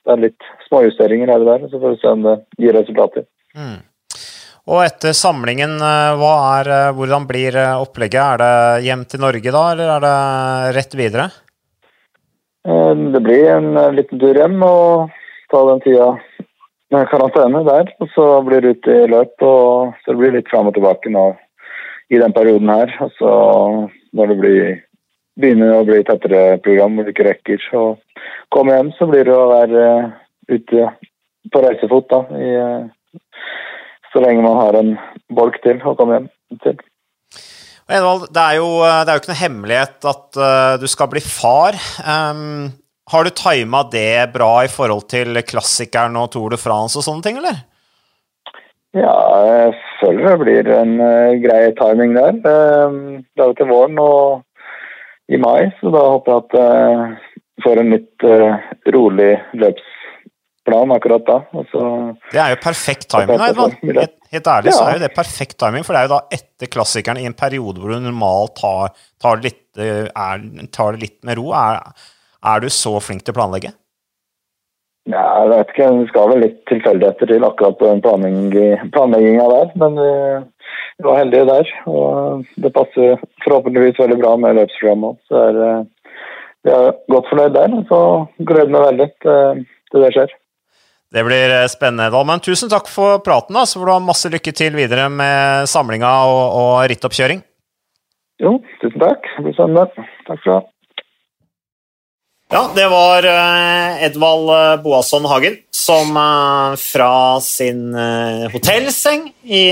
det er litt småjusteringer her og der. Så får vi se om det gir resultater. Mm. Og etter samlingen, eh, er, eh, hvordan blir eh, opplegget? Er det hjem til Norge da, eller er det rett videre? Det blir en liten tur hjem og ta den tida med karantene der. Og så blir det ut i løp, og så blir det litt fram og tilbake nå i den perioden her. Og så når det blir, begynner å bli tettere program hvor du ikke rekker å komme hjem, så blir det å være ute på reisefot da, i så lenge man har en bolk til å komme hjem til. Edvald, det er, jo, det er jo ikke noe hemmelighet at uh, du skal bli far. Um, har du tima det bra i forhold til klassikeren og Tour de France og sånne ting, eller? Ja, jeg føler det blir en uh, grei timing der. Uh, det er jo til våren og i mai, så da håper jeg at jeg får en litt rolig løps plan akkurat da. Så, det er jo perfekt timing. Helt, helt ærlig ja. så er jo det perfekt timing, for det er jo da etter klassikeren i en periode hvor du normalt tar, tar, litt, eh, er, tar det litt med ro. Er, er, du så flink til å planlegge? Ja, jeg vet ikke. Det skal vel litt tilfeldigheter til akkurat på den planlegginga der. Men vi, vi, var heldige der. Og det passer forhåpentligvis veldig bra med løpsprogrammet òg. Så er, eh, vi er godt fornøyd der. Så gleder meg veldig til det skjer. Det blir eh, spennende, Edvald. Men tusen takk for praten. da, så får du ha masse lykke til videre med samlinga og, og rittoppkjøring. Jo, tusen takk. Det blir spennende. Takk skal du ha. Ja, det var uh, Edvald eh, Boasson Hagen som fra sin hotellseng i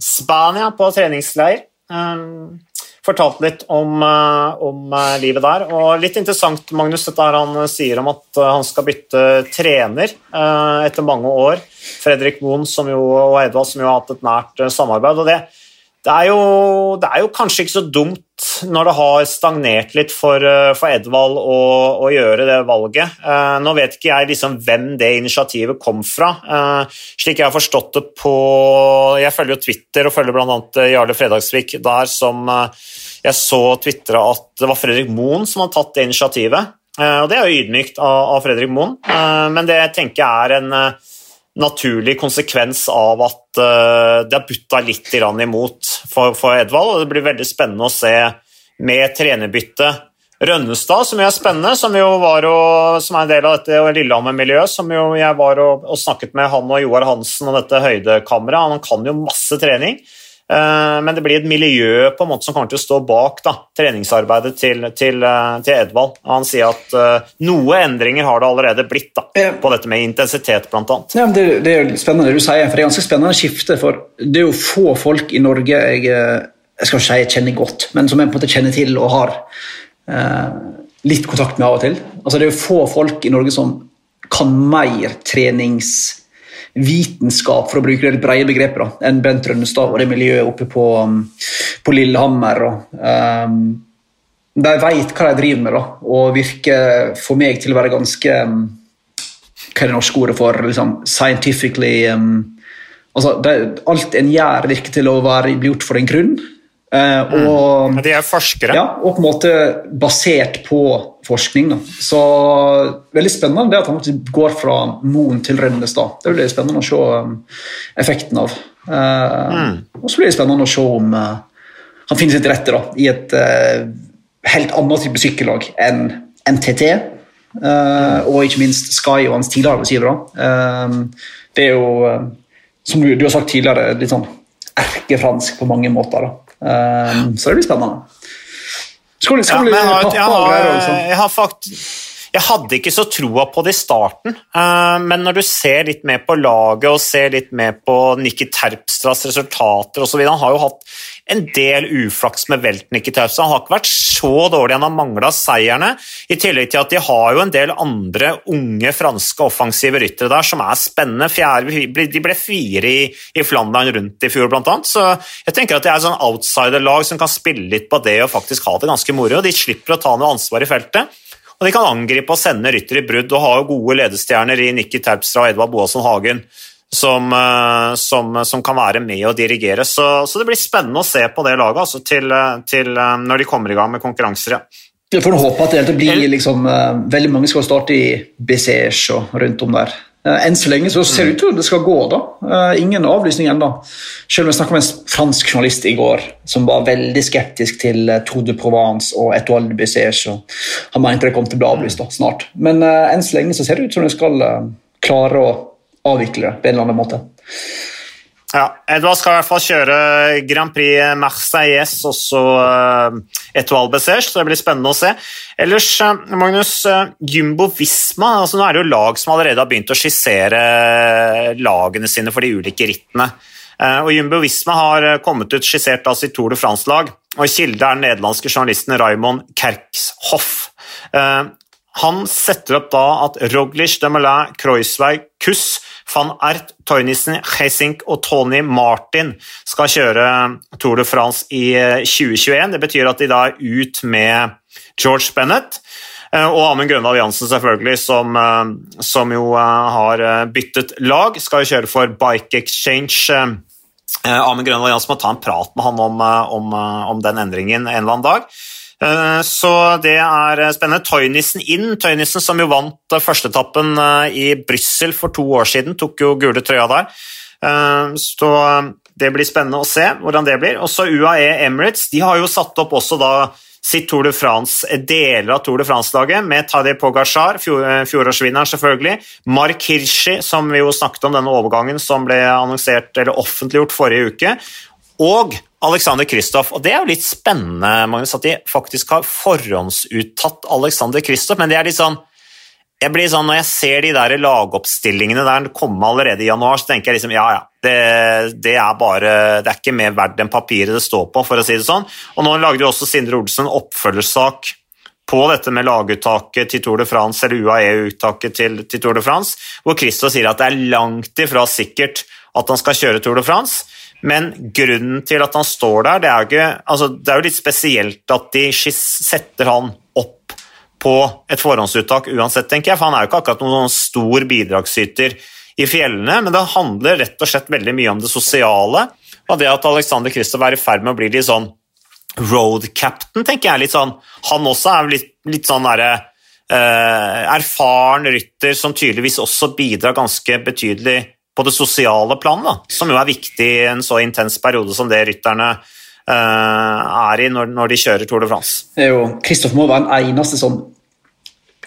Spania på treningsleir fortalte litt om, eh, om, eh, livet der. Og litt interessant, Magnus, dette her han sier om at eh, han skal bytte trener etter mange år. Fredrik Moen og Edvald som jo har hatt et nært samarbeid. og det, det, er jo, det, er jo, kanskje ikke så dumt når det har stagnert litt for, for Edvald å, å, gjøre det valget. nå vet ikke jeg liksom hvem det initiativet kom fra. slik jeg har forstått det på Jeg følger jo Twitter og følger bl.a. Jarle Fredagsvik der som jeg så tvitra at det var Fredrik Moen som hadde tatt det initiativet. Eh, og Det er jo ydmykt av Fredrik Moen, eh, men det tenker jeg er en eh, naturlig konsekvens av at det har butta litt imot for, Edvald. og Det blir veldig spennende å se med trenerbytte Rønnestad, som er spennende, som og, som er en del av dette Lillehammer-miljøet. som Jeg var og, og, snakket med han og Joar Hansen og dette høydekammeret. Han kan jo masse trening. Eh, men det blir et miljø på en måte som kommer til å stå bak da, treningsarbeidet til, til, eh, til, Edvald. Han sier at uh, noe endringer har det allerede blitt da, på dette med intensitet, bl.a. Ja, det, det er spennende det du sier, for det er ganske spennende skifte. For det er jo få folk i Norge jeg, jeg skal ikke si jeg kjenner godt, men som jeg på en måte kjenner til og har uh, litt kontakt med av og til. Altså, det er jo få folk i Norge som kan mer trenings vitenskap, for å bruke det litt brede begrepet, da, enn Bent Rønnestad og det miljøet oppe på, um, på Lillehammer. Og, um, de veit hva de driver med, da, og virker for meg til å være ganske um, Hva er det norske ordet for liksom, scientifically um, altså, det, Alt en gjør, virker til å være, bli gjort for en grunn. Uh, og, mm. De er forskere? Ja, og på en måte basert på forskning. Da. Så veldig spennende det at han går fra Moen til Rønnestad. Det blir spennende å se um, effekten av. Uh, mm. Og så blir det spennende å se om uh, han finner sitt rette da, i et helt annet type sykkellag enn NTT. og ikke minst Sky og hans tidligere arbeidsgivere. det er jo, som du, du, har sagt tidligere, litt sånn erkefransk på mange måter. da. Um, så det blir spennende. Skal, skal ja, jeg, har, jeg, har, jeg, har jeg hadde ikke så troa på det i starten, uh, men når du ser litt mer på laget og ser litt mer på Nikki Terpstras resultater osv. Han har jo hatt en del uflaks med velten, Nikki Terpstra. Han har ikke vært så dårlig, han har mangla seierne. I tillegg til at de har jo en del andre unge franske offensive ryttere der som er spennende. Fjerde, de ble fire i, i Flandern rundt i fjor, blant annet. Så jeg tenker at det er et sånn outsider-lag som kan spille litt på det og faktisk ha det ganske moro. De slipper å ta noe ansvar i feltet. Og de kan angripe og sende rytter i brudd og har jo gode ledestjerner i Nikki Terpstra og Edvard Boasson Hagen som, eh, som, som, kan være med og dirigere. Så, så, det blir spennende å se på det laget altså, til, til, eh, når de kommer i gang med konkurranser. Ja. Jeg får håpe at det blir liksom, veldig mange skal starte i Bessège og rundt om der. Uh, enn så lenge så ser det ut til at det skal gå. da. Uh, ingen avlysning ennå. Selv om jeg snakka med en fransk journalist i går som var veldig skeptisk til Tour de Provence og Etoile de Bessège. Han mente det kom til å bli avlyst da, snart. Men enn så lenge så ser det ut som de skal klare å avvikle det på en eller annen måte. Ja, Edvard skal i hvert fall kjøre Grand Prix Marseilles, også så Etoile Bessège, så det blir spennende å se. Ellers, uh, Magnus, uh, Jumbo Visma altså Nå er det jo lag som allerede har begynt å skissere lagene sine for de ulike rittene. Og Jumbo Visma har kommet ut skissert av sitt Tour de France-lag, og kilde er den nederlandske journalisten Raymond Kerkshoff. Han setter opp da at Roglic, Demelin, Kreuzweig, Kuss van Ert, Toynissen, Hesink og Tony Martin skal kjøre Tour de France i 2021. Eh, det betyr at de da er ut med George Bennett. Eh, og Amund Grøndal Jansen, selvfølgelig, som, eh, som, jo har byttet lag, skal jo kjøre for Bike Exchange. Amund Grøndal Jansen må ta en prat med han om, om, om den endringen en eller annen dag. Eh, så det er spennende. Tøynissen inn. Tøynissen som jo vant førsteetappen eh, i Brussel for to år siden, tok jo gule trøya der. Eh, så det blir spennende å se hvordan det blir. Også UAE Emirates de har jo satt opp også da sitt Tour de France, deler av Tour de France-laget, med Tadej Pogacar, fjorårsvinneren selvfølgelig, Mark Hirschi, som vi jo snakket om denne overgangen som ble annonsert eller offentliggjort forrige uke, og Alexander Kristoff. Og det er jo litt spennende, Magnus, at de faktisk har forhåndsuttatt Alexander Kristoff, men det er litt sånn jeg blir sånn, Når jeg ser de der lagoppstillingene der komme allerede i januar, så tenker jeg liksom ja, ja, det, det, er bare, det er ikke mer verdt enn papiret det står på, for å si det sånn. Og Nå lagde jo også Sindre Olsen oppfølgersak på dette med laguttaket til Tour de France, eller UAE-uttaket til, til, Tour de France, hvor Christo sier at det er langt ifra sikkert at han skal kjøre Tour de France. Men grunnen til at han står der, det er, ikke, altså, det er jo litt spesielt at de setter han opp på et forhåndsuttak uansett, tenker jeg. For han er jo ikke akkurat noen sånn stor bidragsyter i fjellene, men det handler rett og slett veldig mye om det sosiale. Og det at Alexander Kristoff er i ferd med å bli litt sånn road captain, tenker jeg. litt sånn, Han også er litt, litt sånn derre uh, erfaren rytter som tydeligvis også bidrar ganske betydelig på det sosiale planet, som jo er viktig i en så intens periode som det rytterne uh, er i når, når, de kjører Tour de France. Jo, Kristoff må være den eneste som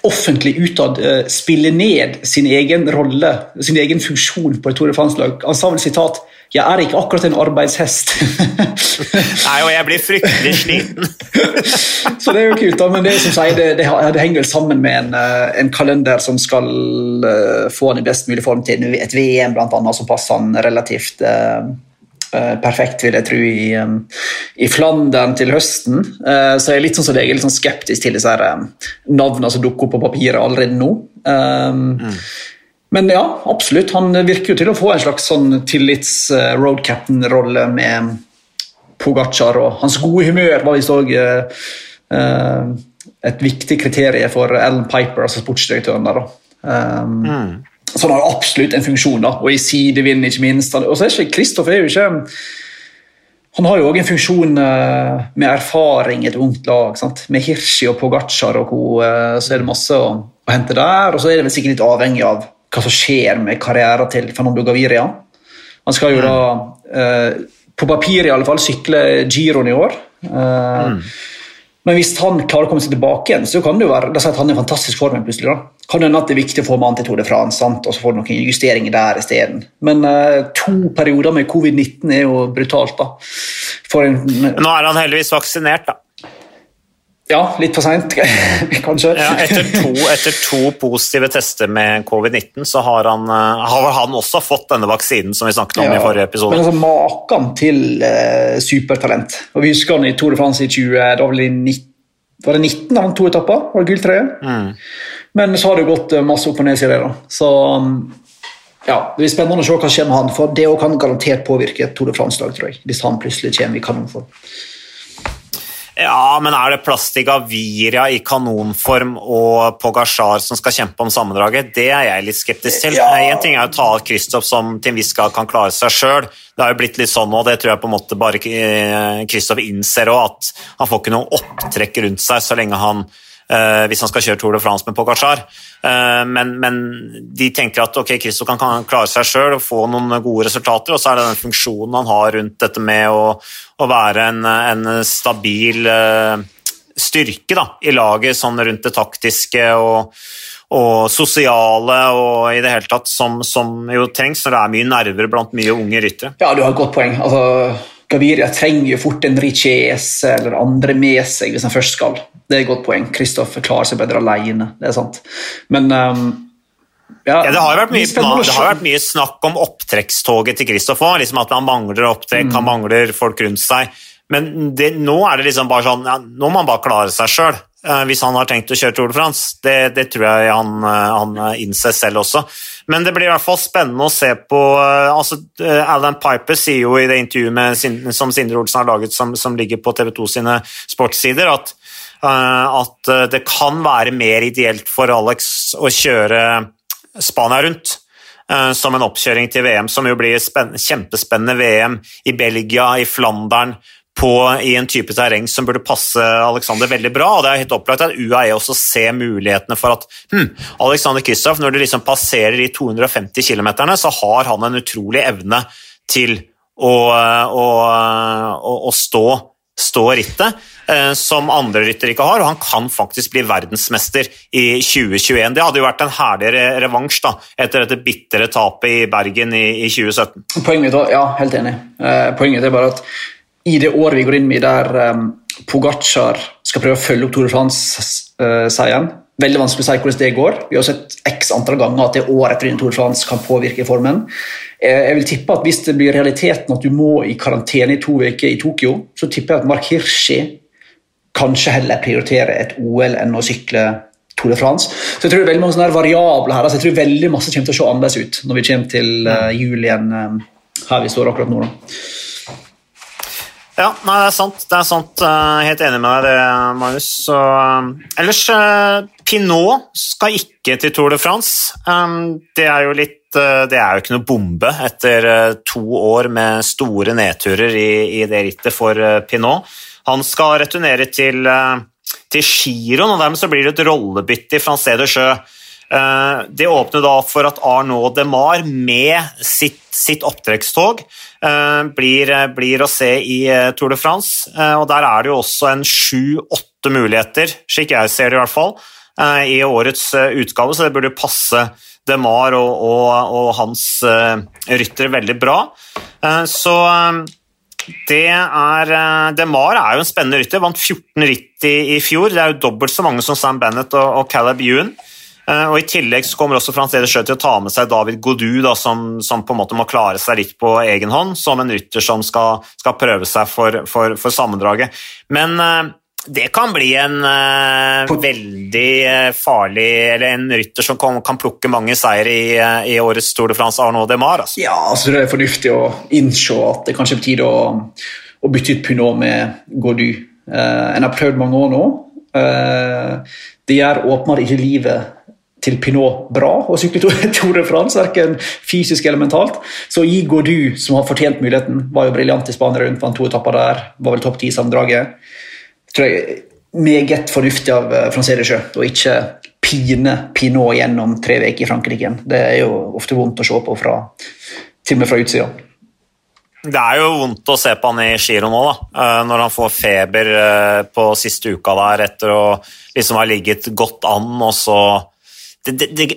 offentlig utad uh, spiller ned sin egen rolle, sin egen funksjon på et Tour de France-lag. Han sa vel sitat jeg er ikke akkurat en arbeidshest. [LAUGHS] Nei, og jeg blir fryktelig sliten. [LAUGHS] så det er jo kult, da, men det, som sier, det, det, det henger vel sammen med en, eh, en, kalender som skal uh, få han i best mulig form til et VM, annet, så passer han relativt uh, perfekt, vil jeg tro, i, i Flandern til høsten. Så jeg er litt sånn som deg, litt sånn skeptisk til disse navnene som dukker opp på papiret allerede nå. Um, mm. Men ja, absolutt. Han virker jo til å få en slags sånn tillits-road uh, captain-rolle med Pogacar, og hans gode humør var visst òg uh, et viktig kriterium for Alan Piper, altså sportsdirektøren der. Um, mm. Så han har absolutt en funksjon, da, og i sidevind, ikke minst. Og så er ikke Kristoff er jo ikke han har jo òg en funksjon uh, med erfaring i et ungt lag. Sant? Med Hirschi og Pogacar og co. Så er det masse å, hente der. Og så er det vel sikkert litt avhengig av hva som skjer med karrieren til Fernando Gaviria. Han skal jo da, eh, på papiret i alle fall, sykle giroen i år. Mm. Men hvis han klarer å komme seg tilbake igjen, så kan det jo være, da at han er i fantastisk form. plutselig da. Kan hende at det er viktig å få med antitode til Tour de France, sant? og så får du noen justeringer der isteden. Men uh, to perioder med covid-19 er jo brutalt. da. En, Nå er han heldigvis vaksinert, da. Ja, litt for seint, [LAUGHS] kanskje. Ja, etter, to, etter, to, positive tester med covid-19 så har han, eh, har han, også fått denne vaksinen som vi snakket om ja, i forrige episode. Men altså, Maken til eh, supertalent. Og Vi husker han i Tour de France i 20, da var det 19, var det 19 han to etapper? Var det gulltrøye? Mm. Men så har det gått eh, masse opp og ned siden det. da. Så um, ja, Det blir spennende å se hva skjer med han, for det kan garantert påvirke Tour de France-lag, tror jeg. Hvis han plutselig kommer i kanonform. Ja, men er det plass til Gaviria i kanonform og Pogasjar som skal kjempe om sammendraget? Det er jeg litt skeptisk til. Én ja. ting er å ta Kristoff som til en viss grad kan klare seg sjøl. Det har jo blitt litt sånn nå, det tror jeg på en måte bare Kristoff innser òg, at han får ikke noe opptrekk rundt seg så lenge han hvis han skal kjøre Tour de France med Pogacar. Uh, men, men, de tenker at ok, Christo kan, kan klare seg sjøl og få noen gode resultater, og så er det den funksjonen han har rundt dette med å, å være en, en stabil uh, styrke da, i laget sånn rundt det taktiske og, og sosiale og i det hele tatt som, som, jo trengs når det er mye nerver blant mye unge ryttere. Ja, du har et godt poeng. Altså, Gaviria trenger jo fort en Richese eller andre med seg hvis han først skal. Det er et godt poeng. Kristoffer klarer seg bedre alene. Det er sant. Men um, ja, ja, det, har mye, det har vært mye snakk om opptrekkstoget til Kristoffer. Liksom at han mangler opptrekk, mm. han mangler folk rundt seg. Men det, nå er det liksom bare sånn ja, Nå må han bare klare seg sjøl. Eh, hvis han har tenkt å kjøre Tour de France. Det, det tror jeg han, eh, han, innser selv også. Men det blir i hvert fall spennende å se på eh, altså, Alan Piper sier jo i det intervjuet som Sindre Olsen har laget, som, som ligger på TV 2 sine sportssider, at Eh, at eh, det kan være mer ideelt for Alex å kjøre Spania rundt eh, som en oppkjøring til VM, som jo blir kjempespennende VM i Belgia, i Flandern, på, i en type terreng som burde passe Alexander veldig bra. og Det er helt opplagt at UAE også ser mulighetene for at hmm, Alexander Kristoff, når du liksom passerer de 250 km, så har han en utrolig evne til å, å, å, å stå stå rittet, eh, som andre ryttere ikke har, og han kan faktisk bli verdensmester i 2021. Det hadde jo vært en herlig revansj da, etter dette bitre tapet i Bergen i, i 2017. Poenget ja, helt enig. Eh, poenget er bare at i det året vi går inn i der um, Pogacar skal prøve å følge opp Tour de France-seieren uh, Veldig vanskelig å si hvordan det går. Vi har sett x antall ganger at det året etter Tour de France kan påvirke formen. Eh, jeg vil tippe at Hvis det blir realiteten at du må i karantene i to uker i Tokyo, så tipper jeg at Mark Hirschi kanskje heller prioriterer et OL enn å sykle Tour de France. Så jeg tror det er veldig mange sånne variabler her. Altså jeg tror veldig masse kommer til å se annerledes ut når vi kommer til uh, jul igjen um, her vi står akkurat nå. Da. Ja, nei, det er sant. Det er sant. Helt enig med deg, Magnus. Så, um, ellers, uh, Pinot skal ikke til Tour de France. Um, det er jo litt Det er jo ikke noe bombe etter to år med store nedturer i, i det rittet for Pinot. Han skal returnere til, til Giron, og dermed så blir det et rollebytte i Francé de Jeux. Det åpner da for at Arnaud Demar med sitt, sitt opptrekkstog Eh, blir, eh, blir, å se i eh, Tour de France. og Der er det jo også en sju-åtte muligheter, slik jeg ser det i hvert fall, i årets utgave, så det burde passe DeMar og, og, og hans ryttere veldig bra. Så det er DeMar er jo en spennende rytter. Vant 14 ritt i, i, fjor. Det er jo dobbelt så mange som Sam Bennett og, og Caleb Ewan. Eh, og I tillegg så kommer også Frans Eder Sjø til å ta med seg David Godou, da, som, som, på en måte må klare seg litt på egen hånd, som en rytter som skal, skal prøve seg for, for, for sammendraget. Men uh, det kan bli en uh, veldig uh, farlig Eller en rytter som kan, kan plukke mange seire i, uh, i, årets Tour de France, Arnaud de Mar. Altså. Ja, altså det er fornuftig å innse at det kanskje er på tide å, å bytte ut Pinot med Gaudu. en har prøvd mange år nå. det gjør åpenbart ikke livet til Pinot bra å sykle [LAUGHS] Tour de France, verken fysisk eller mentalt. Så Igo Du, som har fortjent muligheten, var jo briljant i Spania rundt, vant to etapper der, var vel topp ti sammendraget. Tror jeg meget fornuftig av eh, Francerisjø å ikke pine Pinot gjennom tre uker i Frankrike. Det er jo ofte vondt å se på fra, til og med fra utsida. Det er jo vondt å se på han i Giro nå, da, eh, når han får feber eh, på siste uka der etter å liksom ha ligget godt an, og så det, det,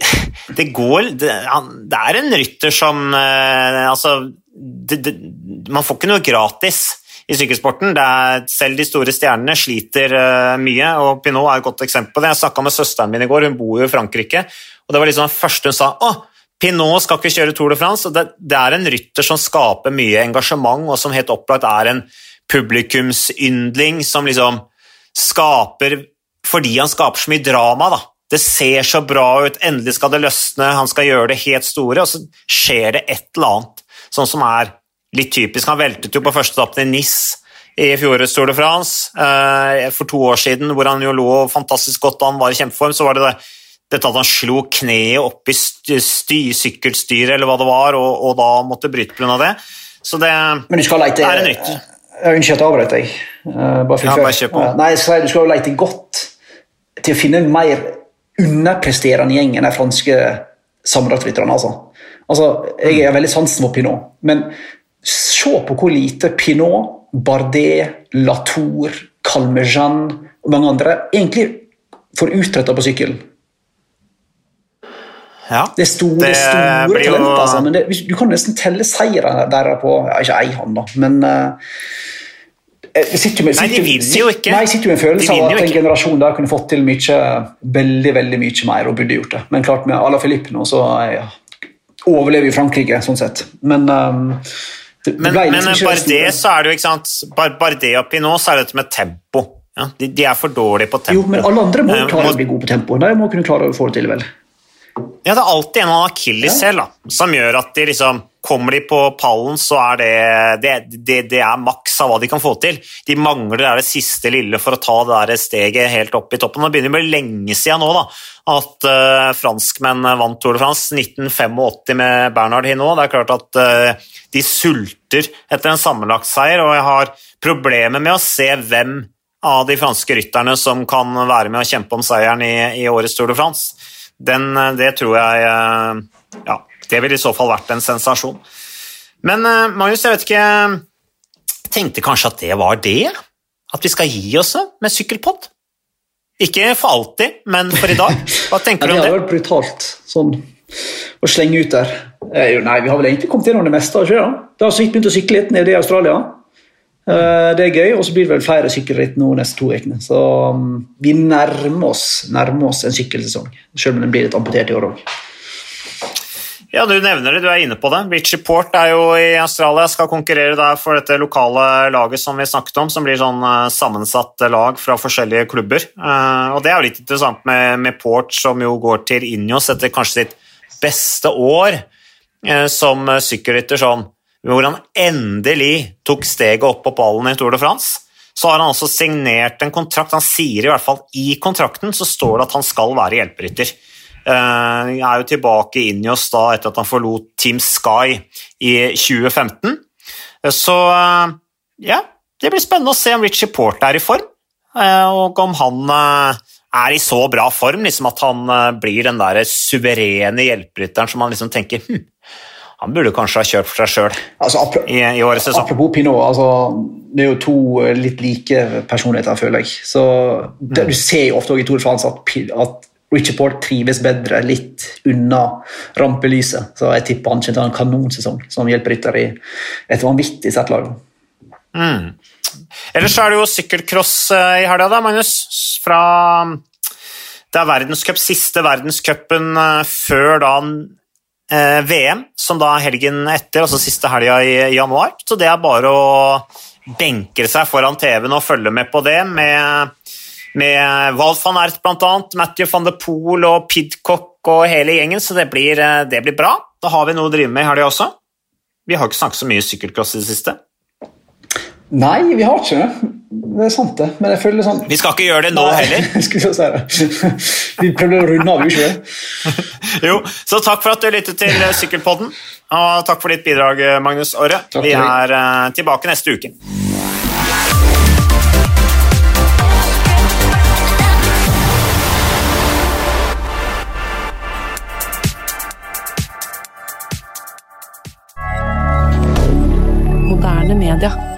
det, går det, er en rytter som Altså, man får ikke noe gratis i sykkelsporten. Selv de store stjernene sliter uh, mye, og Pinot er et godt eksempel på det. Jeg snakka med søsteren min i går, hun bor jo i Frankrike, og det var liksom det første hun sa. Å, Pinot skal ikke kjøre Tour de France. og det, er en rytter som skaper mye engasjement, og som helt opplagt er en publikumsyndling som liksom skaper Fordi han skaper så mye drama, da. Det ser så bra ut, endelig skal det løsne, han skal gjøre det helt store, og så skjer det et eller annet sånn som er litt typisk. Han veltet jo på første etappen i NIS i fjorårets Tour de France eh, for to år siden, hvor han jo lå fantastisk godt da han var i kjempeform. Så var det, det dette at han slo kneet opp i sykkelstyret eller hva det var, og, og da måtte bryte pga. det. Så det Men du skal leite, er en nytt. Unnskyld at jeg avbrøt deg. Uh, bare ja, bare kjør på. Nei, nei, skal, du skal jo leite godt til å finne mer underpresterende gjeng enn de franske sammenlagtrytterne. Altså. altså, jeg er veldig sansen for Pinot, men Se på hvor lite Pinot, Bardet, Latour, Calmejean og mange andre egentlig får utretta på sykkel. Ja, det er store, det store jo... altså, men det, du kan nesten telle seirene der på ja, Ikke ei hånd, da, men uh, sitter med, sitter, nei, de vinner jo ikke. Nei, sitter med en følelse av at en generasjon der kunne fått til mye, veldig veldig mye mer og burde gjort det. Men klart med Ala Filip nå, så ja, overlever jo Frankrike, sånn sett. Men um, men, men liksom bare det så er det jo ikke sant Bare det oppi nå, så er det dette med tempo. Ja, de, de, er for dårlige på tempo. Jo, men alle andre må jo klare å bli gode på tempo. De må kunne klare å få det til, vel. Ja, det er alltid en av akilleshæl ja. som gjør at de liksom Kommer de på pallen, så er det det, det, det er maks av hva de kan få til. De mangler det, det siste lille for å ta det der steget helt opp i toppen. Det begynner å bli lenge siden nå da, at uh, franskmenn vant Tour de France 1985 med Bernhard Hinault. Det er klart at uh, de sulter etter en sammenlagtseier, og jeg har problemer med å se hvem av de franske rytterne som kan være med å kjempe om seieren i, i årets Tour de France. Den, det tror jeg Ja det ville i så fall vært en sensasjon. Men uh, Magnus, jeg vet ikke tenkte kanskje at det var det? At vi skal gi oss med sykkelpod? Ikke for alltid, men for i dag. Hva [LAUGHS] tenker du om det? Det hadde vært brutalt sånn, å slenge ut der. Eh, nei, Vi har vel egentlig kommet gjennom det meste. Ikke, da? Det har så vidt begynt å sykle litt nede i Australia. Uh, det er gøy, og så blir det vel flere sykkelritt nå neste to ukene. Så um, vi nærmer oss, nærmer oss en sykkelsesong, selv om den blir litt amputert i år òg. Ja, Du nevner det, du er inne på det. Richie Port er jo i Australia, skal konkurrere der for dette lokale laget som vi snakket om, som blir sånn uh, sammensatt lag fra forskjellige klubber. Uh, og Det er jo litt interessant med, med, Port, som jo går til Injos etter kanskje sitt beste år uh, som sykkelrytter, sånn, hvor han endelig tok steget opp på pallen i Tour de France. Så har han også signert en kontrakt. Han sier i hvert fall i kontrakten så står det at han skal være hjelperytter. Uh, er jo tilbake inn i oss da etter at han forlot Team Sky i 2015. Så uh, ja, det blir spennende å se om Richie Porte er i form, og om han er i så bra form liksom at han blir den der suverene hjelperytteren som man liksom tenker hm, han burde kanskje ha kjørt for seg sjøl altså, i, i, årets sesong. Apropos Pinot, altså, det er jo to litt like personligheter, føler jeg. Så det, mm. Du ser jo ofte i Tour de France at, at Richard Port trives bedre litt unna rampelyset. Så jeg tipper han kommer til å ha en kanonsesong som hjelperytter i et vanvittig sett lag. Mm. Ellers er det jo sykkelcross eh, i helga, da, Magnus. Fra det er verdenscup, siste verdenscupen eh, før da eh, VM, som da er helgen etter, altså siste helga i januar. Så det er bare å benke seg foran TV-en og følge med på det, med, med Val van Ert bl.a., Matthew van de Poel og Pidcock og hele gjengen, så det blir, eh, det blir bra. Da har vi noe å drive med i helga også. Vi har ikke snakket så mye sykkelcross i det siste. Nei, vi har ikke det. Det er sant, det. Men jeg føler sånn Vi skal ikke gjøre det nå Nei, heller. [LAUGHS] skulle si det. [LAUGHS] Vi prøvde å runde av, gjorde vi ikke det? [LAUGHS] Jo, så takk for at du lyttet til Sykkelpodden, og takk for ditt bidrag, Magnus Åre Vi er eh, tilbake neste uke. Moderne media.